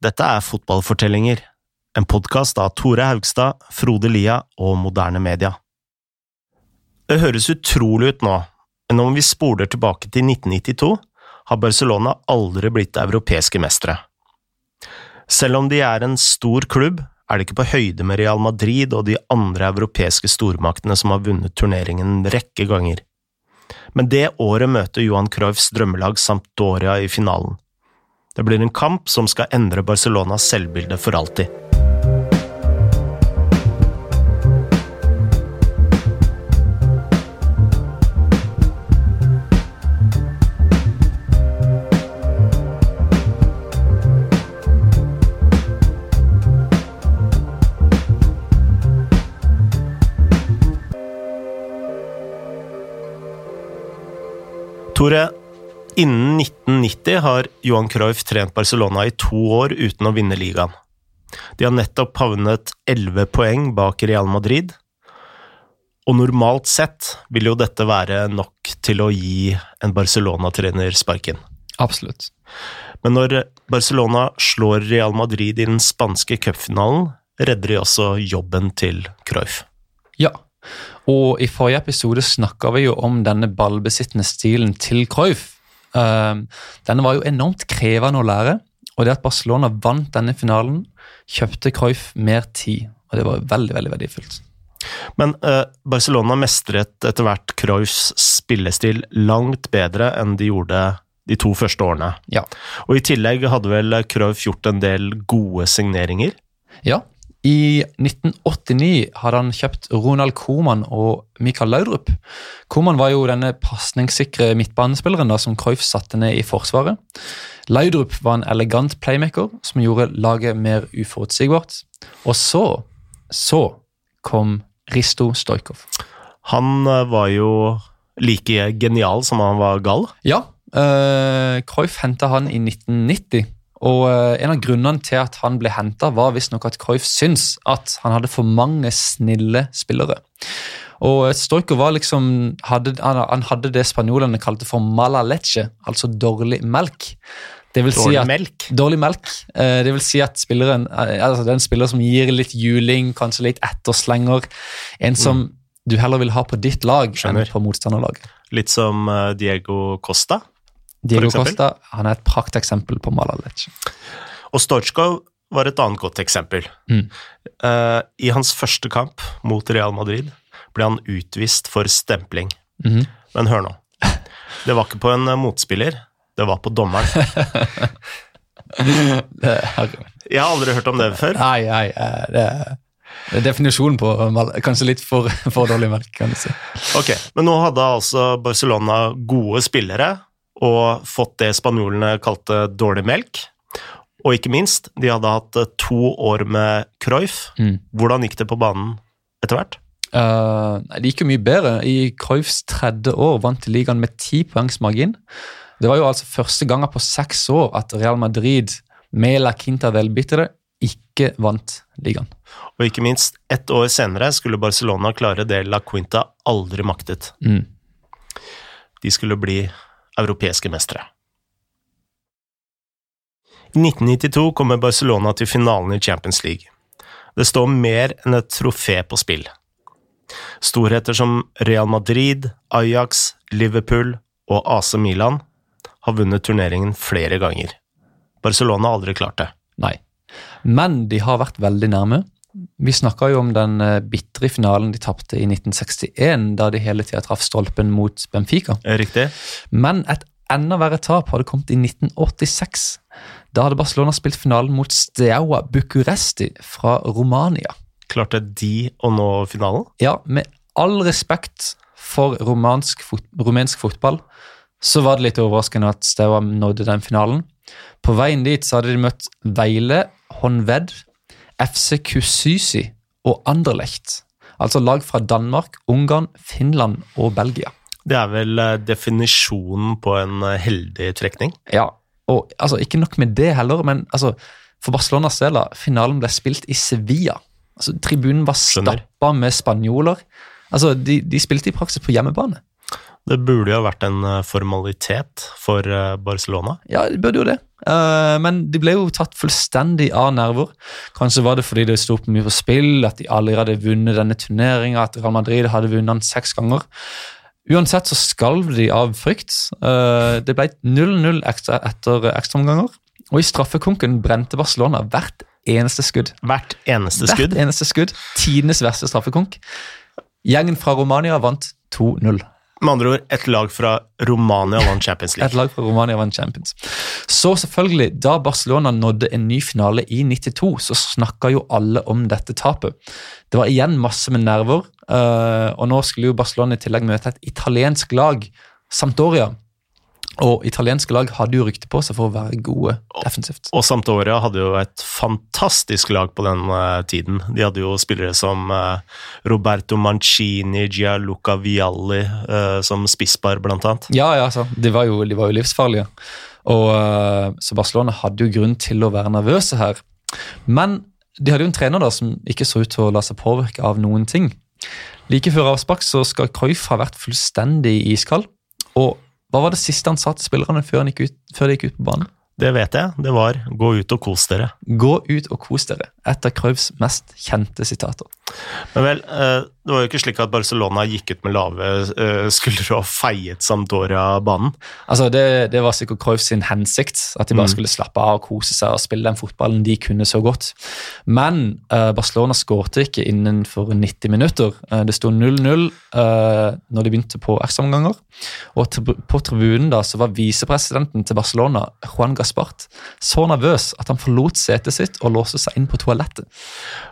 Dette er Fotballfortellinger, en podkast av Tore Haugstad, Frode Lia og Moderne Media. Det høres utrolig ut nå, men om vi spoler tilbake til 1992, har Barcelona aldri blitt europeiske mestere. Selv om de er en stor klubb, er det ikke på høyde med Real Madrid og de andre europeiske stormaktene som har vunnet turneringen en rekke ganger. Men det året møter Johan Cruyffs drømmelag Sampdoria i finalen. Det blir en kamp som skal endre Barcelonas selvbilde for alltid. Tore, innen 1990 har Johan Cruyff trent Barcelona i to år uten å vinne ligaen. De har nettopp havnet elleve poeng bak Real Madrid, og normalt sett vil jo dette være nok til å gi en Barcelona-trener sparken. Absolutt. Men når Barcelona slår Real Madrid i den spanske cupfinalen, redder de også jobben til Cruyff. Ja, og i forrige episode snakka vi jo om denne ballbesittende stilen til Cruyff. Uh, denne var jo enormt krevende å lære, og det at Barcelona vant denne finalen, kjøpte Cruyff mer tid. Og det var veldig, veldig verdifullt. Men eh, Barcelona mestret etter hvert Cruyffs spillestil langt bedre enn de gjorde de to første årene. Ja. Og i tillegg hadde vel Cruyff gjort en del gode signeringer? Ja, i 1989 hadde han kjøpt Ronald Koman og Mikael Laudrup. Koman var jo denne pasningssikre midtbanespilleren da, som Cruyff satte ned i forsvaret. Laudrup var en elegant playmaker som gjorde laget mer uforutsigbart. Og så, så kom Risto Stojkov. Han eh, var jo like genial som han var gal. Ja, uh, Cruyff henta han i 1990. Og uh, En av grunnene til at han ble henta, var visstnok at Cruyff syntes at han hadde for mange snille spillere. Og Stoico var liksom, hadde, han hadde det spanjolene kalte for mala leche, altså dårlig melk. Det vil dårlig si at, melk? Dårlig melk. Uh, det vil si at spilleren, altså det er en spiller som gir litt juling, kanskje litt etterslenger. En som mm. du heller vil ha på ditt lag Skjønner. enn på motstanderlaget. Litt som Diego Costa? Diego Costa han er et prakteksempel på Malalic. Og Storchkov var et annet godt eksempel. Mm. Uh, I hans første kamp mot Real Madrid ble han utvist for stempling. Mm. Men hør nå. Det var ikke på en motspiller, det var på dommeren. Jeg har aldri hørt om det før. Nei, nei, eh, det er definisjonen på kanskje litt for, for dårlig melk, kan du si. Ok, Men nå hadde altså Barcelona gode spillere og fått det spanjolene kalte dårlig melk. Og ikke minst, de hadde hatt eh, to år med Cruyff. Mm. Hvordan gikk det på banen etter hvert? Uh, det gikk jo mye bedre. I Cruyffs tredje år vant de ligaen med ti poengs margin. Det var jo altså første gangen på seks år at Real Madrid med La Quinta del Bitre ikke vant ligaen. Og ikke minst, ett år senere skulle Barcelona klare det La Quinta aldri maktet. Mm. De skulle bli europeiske mestere. I 1992 kommer Barcelona til finalen i Champions League. Det står mer enn et trofé på spill. Storheter som Real Madrid, Ajax, Liverpool og AC Milan har vunnet turneringen flere ganger. Barcelona har aldri klart det. Nei, men de har vært veldig nærme. Vi snakka jo om den eh, bitre finalen de tapte i 1961, da de hele tida traff stolpen mot Benfica. Riktig. Men et enda verre tap hadde kommet i 1986. Da hadde Barcelona spilt finalen mot Steaua Bucuresti fra Romania. Klarte de å nå finalen? Ja, med all respekt for fot rumensk fotball, så var det litt overraskende at Steaua nådde den finalen. På veien dit så hadde de møtt Veile, Honved FC Kusysi og Anderlecht. Altså lag fra Danmark, Ungarn, Finland og Belgia. Det er vel eh, definisjonen på en eh, heldig trekning? Ja, og altså, ikke nok med det heller, men altså, for Barcelonas del, finalen ble spilt i Sevilla. Altså, Tribunen var stappa med spanjoler. Altså, de, de, spilte i praksis på hjemmebane. Det burde jo ha vært en eh, formalitet for eh, Barcelona. Ja, det burde jo det. Eh, men de ble jo tatt fullstendig av nerver. Kanskje var det fordi det sto mye på spill, at de aldri hadde vunnet denne turneringa, at Real Madrid hadde vunnet den seks ganger. Uansett så skalv de av frykt. Det ble 0-0 ekstra etter ekstraomganger. Og i straffekonken brente Barcelona hvert eneste skudd. Hvert eneste skudd. Hvert eneste skudd. Tidenes verste straffekonk. Gjengen fra Romania vant 2-0. Med andre ord, et lag fra Romania vant Champions Et League. lag fra Romania vant Champions. Så selvfølgelig, da Barcelona nådde en ny finale i 92, så snakka jo alle om dette tapet. Det var igjen masse med nerver, eh, og nå skulle jo Barcelona i tillegg møte et italiensk lag, Sampdoria. Og italienske lag hadde jo rykte på seg for å være gode defensivt. Og Sampdoria hadde jo et fantastisk lag på den eh, tiden. De hadde jo spillere som eh, Roberto Mancini, Gianluca Vialli eh, som spisspar, blant annet. Ja, ja, altså, de var jo, de var jo livsfarlige. Og, så Barcelona hadde jo grunn til å være nervøse her. Men de hadde jo en trener da som ikke så ut til å la seg påvirke av noen ting. Like før avspark så skal Cruyff ha vært fullstendig iskald. Og hva var det siste han sa til spillerne før, han gikk ut, før de gikk ut på banen? Det vet jeg. Det var 'gå ut og kos dere'. Gå ut og kos dere. Et av Cruyffs mest kjente sitater. Men vel, eh, det var jo ikke slik at Barcelona gikk ut med lave eh, skuldre og feiet Sampdoria banen. Altså det, det var sikkert Cruyff sin hensikt, at de bare Mm. skulle slappe av og kose seg og spille den fotballen de kunne så godt. Men uh, Barcelona skårte ikke innenfor 90 minutter. Uh, det sto 0-0 uh, når de begynte på ekstraomganger. Og til, på tribunen da så var visepresidenten til Barcelona, Juan Gaspart, så nervøs at han forlot setet sitt og låste seg inn på toalettet.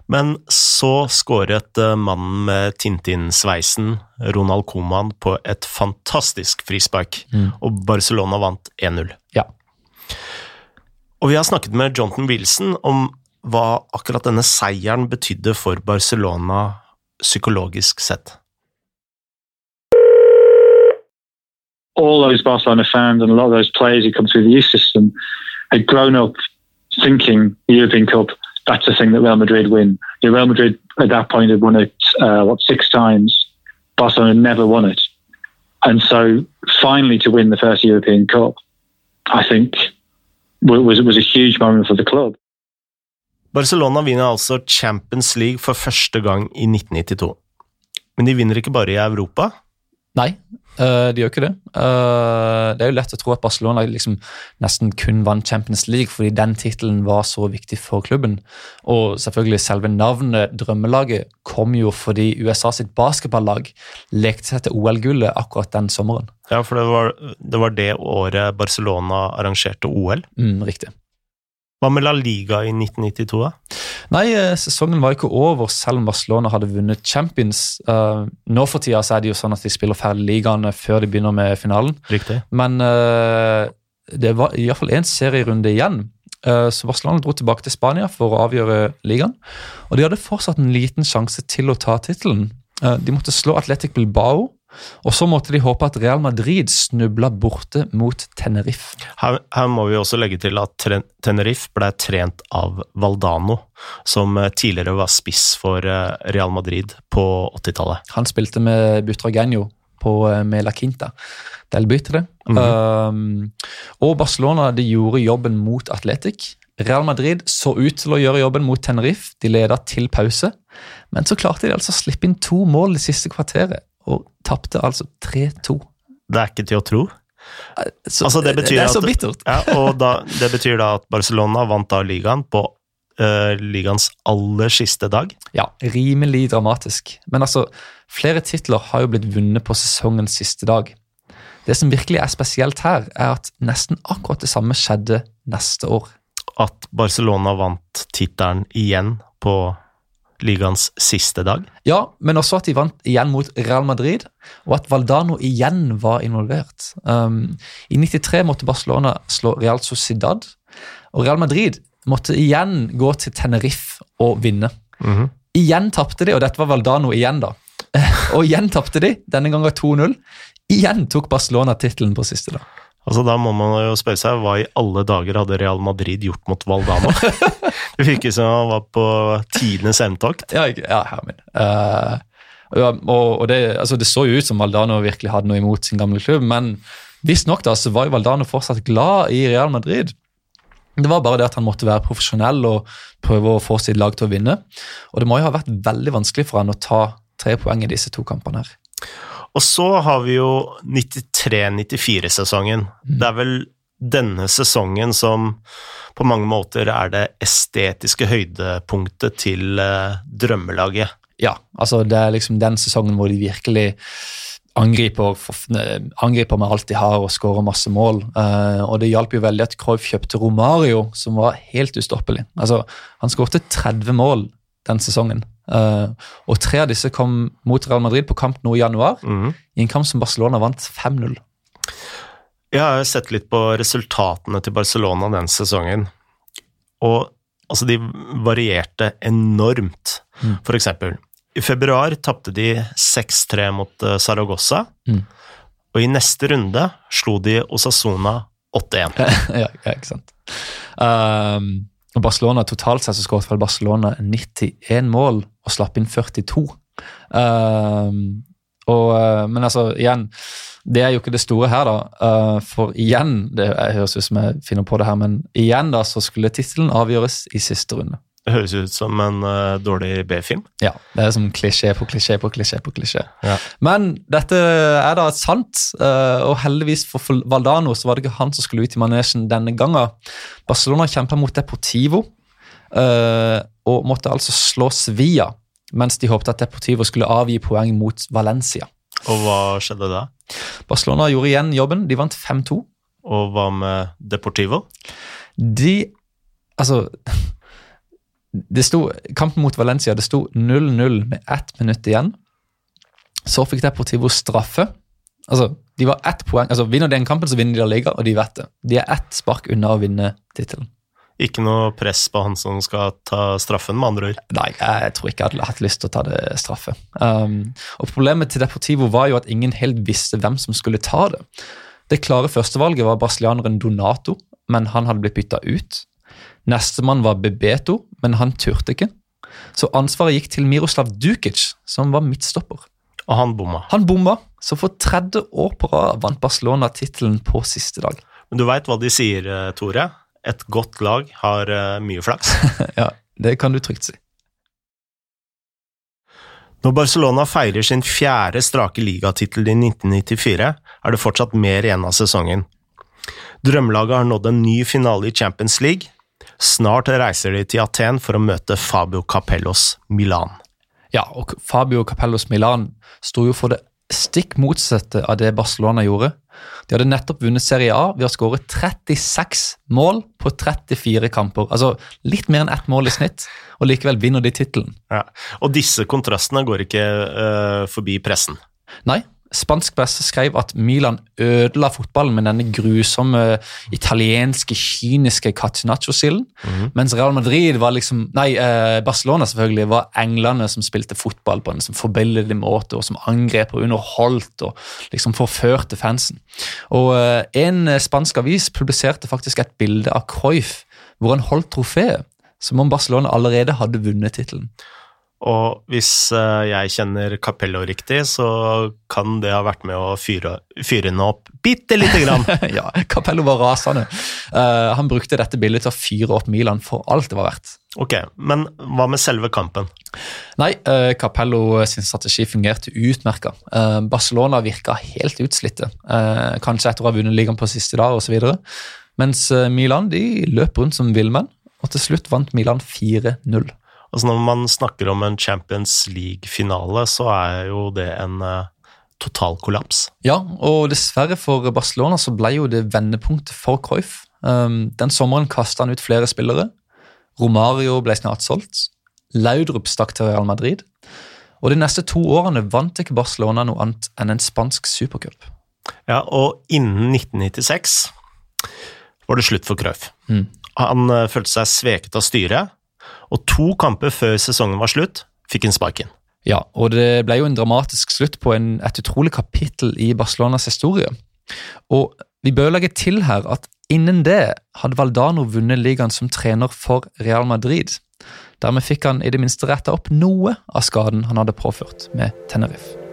Men så skåret mannen med Tintin-sveisen, Ronald Coman, på et fantastisk frispark, og Barcelona vant 1-0. Ja. Og vi har snakket med Jonathan Wilson om hva akkurat denne seieren betydde for Barcelona psykologisk sett. all those Barcelona fans and a lot of those players who come through the youth system had grown up thinking the European Cup, that's the thing that Real Madrid win. You Real Madrid at that point had won it, uh, what, six times. Barcelona never won it. And so finally to win the first European Cup, I think wa- was, was a huge moment for the club. Barcelona vinner altså Champions League for første gang i 1992. Men de vinner ikke bare i Europa. Nei, eh, de gjør ikke det. Eh, det er jo lett å tro at Barcelona liksom nesten kun vant Champions League fordi den tittelen var så viktig for klubben. Og selvfølgelig selve navnet Drømmelaget kom jo fordi USA sitt basketballag lekte seg til OL-gullet akkurat den sommeren. Ja, for det var, det var det året Barcelona arrangerte OL. Mm, riktig. Hva med La Liga i 1992, da? Nei, eh, sesongen var ikke over selv om Barcelona hadde vunnet Champions. Uh, nå for tida så er det jo sånn at de spiller ferdig ligaene før de begynner med finalen. Riktig. Men uh, det var iallfall én serierunde igjen. Uh, så Barcelona dro tilbake til Spania for å avgjøre ligaen. Og de hadde fortsatt en liten sjanse til å ta tittelen. Uh, de måtte slå Atletic Bilbao, og så måtte de håpe at Real Madrid snubla borte mot Tenerife. Her, her må vi også legge til at Teneriff Tenerife ble trent av Valdano, som eh, tidligere var spiss for eh, Real Madrid på 80-tallet. Han spilte med Butragenio på Mela med La Quinta. Del bytte det. um, og Barcelona de gjorde jobben mot Atletic. Real Madrid så ut til å gjøre jobben mot Tenerife. De leda til pause. Men så klarte de altså å slippe inn to mål det siste kvarteret, og tapte altså 3-2. Det er ikke til å tro. Så Altså, det det er så at- bittert. Ja, og da, det betyr da at Barcelona vant da ligaen på uh, ligaens aller siste dag. Ja, rimelig dramatisk. Men altså, flere titler har jo blitt vunnet på sesongens siste dag. Det som virkelig er spesielt her, er at nesten akkurat det samme skjedde neste år. At Barcelona vant tittelen igjen på ligaens siste dag. Ja, men også at de vant igjen mot Real Madrid, og at Valdano igjen var involvert. Um, I 93 måtte Barcelona slå Real Sociedad, og Real Madrid måtte igjen gå til Tenerife og vinne. Mhm. Igjen tapte de, og dette var Valdano igjen, da. Og igjen tapte de, denne gangen 2-0. Igjen tok Barcelona tittelen på siste, da. Altså, da må man jo spørre seg hva i alle dager hadde Real Madrid gjort mot Valdano? det virker som han var på tidenes hevntokt. Ja, ja herre min. Eh, og, og det, altså det, så jo ut som Valdano virkelig hadde noe imot sin gamle klubb, men visstnok var jo Valdano fortsatt glad i Real Madrid. Det var bare det at han måtte være profesjonell og prøve å få sitt lag til å vinne. Og det må jo ha vært veldig vanskelig for han å ta tre poeng i disse to kampene her. Og så har vi jo 93-94-sesongen. Mm. Det er vel denne sesongen som på mange måter er det estetiske høydepunktet til uh, drømmelaget. Ja, altså det er liksom den sesongen hvor de virkelig angriper, angriper med alt de har og skårer masse mål. Uh, og det hjalp jo veldig at Cruyff kjøpte Romario, som var helt ustoppelig. Altså, Han skårte 30 mål den sesongen. Uh, og tre av disse kom mot Real Madrid på kamp nå i januar, mm. i en kamp som Barcelona vant 5-0. Jeg har sett litt på resultatene til Barcelona den sesongen, og altså, de varierte enormt. Mm. For eksempel, i februar tapte de 6-3 mot uh, Saragossa, mm. og i neste runde slo de Osasona 8-1. ja, ja, ikke sant. Um, og Barcelona Totalt sett så skåret vel Barcelona 91 mål og slapp inn 42. Um, og, uh, men altså, igjen det er jo ikke det store her, da. Uh, for igjen, det høres ut som jeg finner på det her, men igjen da, så skulle tittelen avgjøres i siste runde. Det høres ut som en uh, dårlig B-film. Ja, det er som klisjé på klisjé på klisjé. på klisjé. Ja. Men dette er da sant, uh, og heldigvis for Valdano så var det ikke han som skulle ut i manesjen denne gangen. Barcelona kjempa mot Deportivo og måtte altså slå via, mens de håpte at Deportivo skulle avgi poeng mot Valencia. Og hva skjedde da? Barcelona gjorde igjen jobben. De vant 5-2. Og hva med Deportivo? De Altså sto, Kampen mot Valencia det sto 0-0 med ett minutt igjen. Så fikk Deportivo straffe. Altså, de var ett poeng, altså Vinner de den kampen, så vinner de La Liga, og de vet det. De er ett spark unna å vinne tittelen. Ikke noe press på han som skal ta straffen, med andre ord? Nei, jeg tror ikke jeg hadde hatt lyst til å ta det straffe. Um, og Problemet til Deportivo var jo at ingen helt visste hvem som skulle ta det. Det klare førstevalget var brasilianeren Donato, men han hadde blitt bytta ut. Nestemann var Bebeto, men han turte ikke. Så ansvaret gikk til Miroslav Dukic, som var midtstopper. Og han bomma. Han bomma, så for tredje år på rad vant Barcelona tittelen på siste dag. Men du veit hva de sier, eh, Tore? et godt lag har uh, mye flaks. ja, det kan du trygt si. Når Barcelona feirer sin fjerde strake ligatittel i 1994, er det fortsatt mer igjen av sesongen. Drømmelaget har nådd en ny finale i Champions League. Snart reiser de til Aten for å møte Fabio Capellos Milan. Ja, og Fabio Capellos Milan sto jo for det stikk motsatte av det Barcelona gjorde. De hadde nettopp vunnet Serie A ved å skåre 36 mål på 34 kamper. Altså litt mer enn ett mål i snitt, og likevel vinner de tittelen. Ja. Og disse kontrastene går ikke uh, forbi pressen? Nei, Spansk presse skrev at Milan ødela fotballen med denne grusomme italienske, kyniske catenaccio-silden. Mm. Mens Real Madrid var liksom, nei, eh, Barcelona selvfølgelig var englene som spilte fotball på en liksom forbilledlig måte, og som angrep og underholdt og liksom forførte fansen. Og eh, En spansk avis publiserte faktisk et bilde av Cruyff hvor han holdt trofeet, som om Barcelona allerede hadde vunnet tittelen. Og hvis eh, jeg kjenner Capello riktig, så kan det ha vært med å fyre, fyre henne opp bitte lite grann. ja, Capello var rasende. Uh, han brukte dette bildet til å fyre opp Milan for alt det var verdt. Ok, Men hva med selve kampen? Nei, uh, Capello sin strategi fungerte utmerka. Uh, Barcelona virka helt utslitte, kanskje etter å ha vunnet ligaen på siste dag osv. Mens Milan de løp rundt som villmenn, og til slutt vant Milan 4-0. Altså Når man snakker om en Champions League-finale, så er jo det en uh, total kollaps. Ja, og dessverre for Barcelona så ble jo det vendepunktet for Cruyff. Um, den sommeren kasta han ut flere spillere. Romario ble snart solgt. Laudrup stakk til Real Madrid. Og de neste to årene vant ikke Barcelona noe annet enn en spansk supercup. Ja, og innen 1996 var det slutt for Cruyff. Mm. Han uh, følte seg sveket av styret og to kamper før sesongen var slutt, fikk han sparken. Ja, og det ble jo en dramatisk slutt på en, et utrolig kapittel i Barcelonas historie. Og vi bør legge til her at innen det hadde Valdano vunnet ligaen som trener for Real Madrid. Dermed fikk han i det minste retta opp noe av skaden han hadde påført med Tenerife.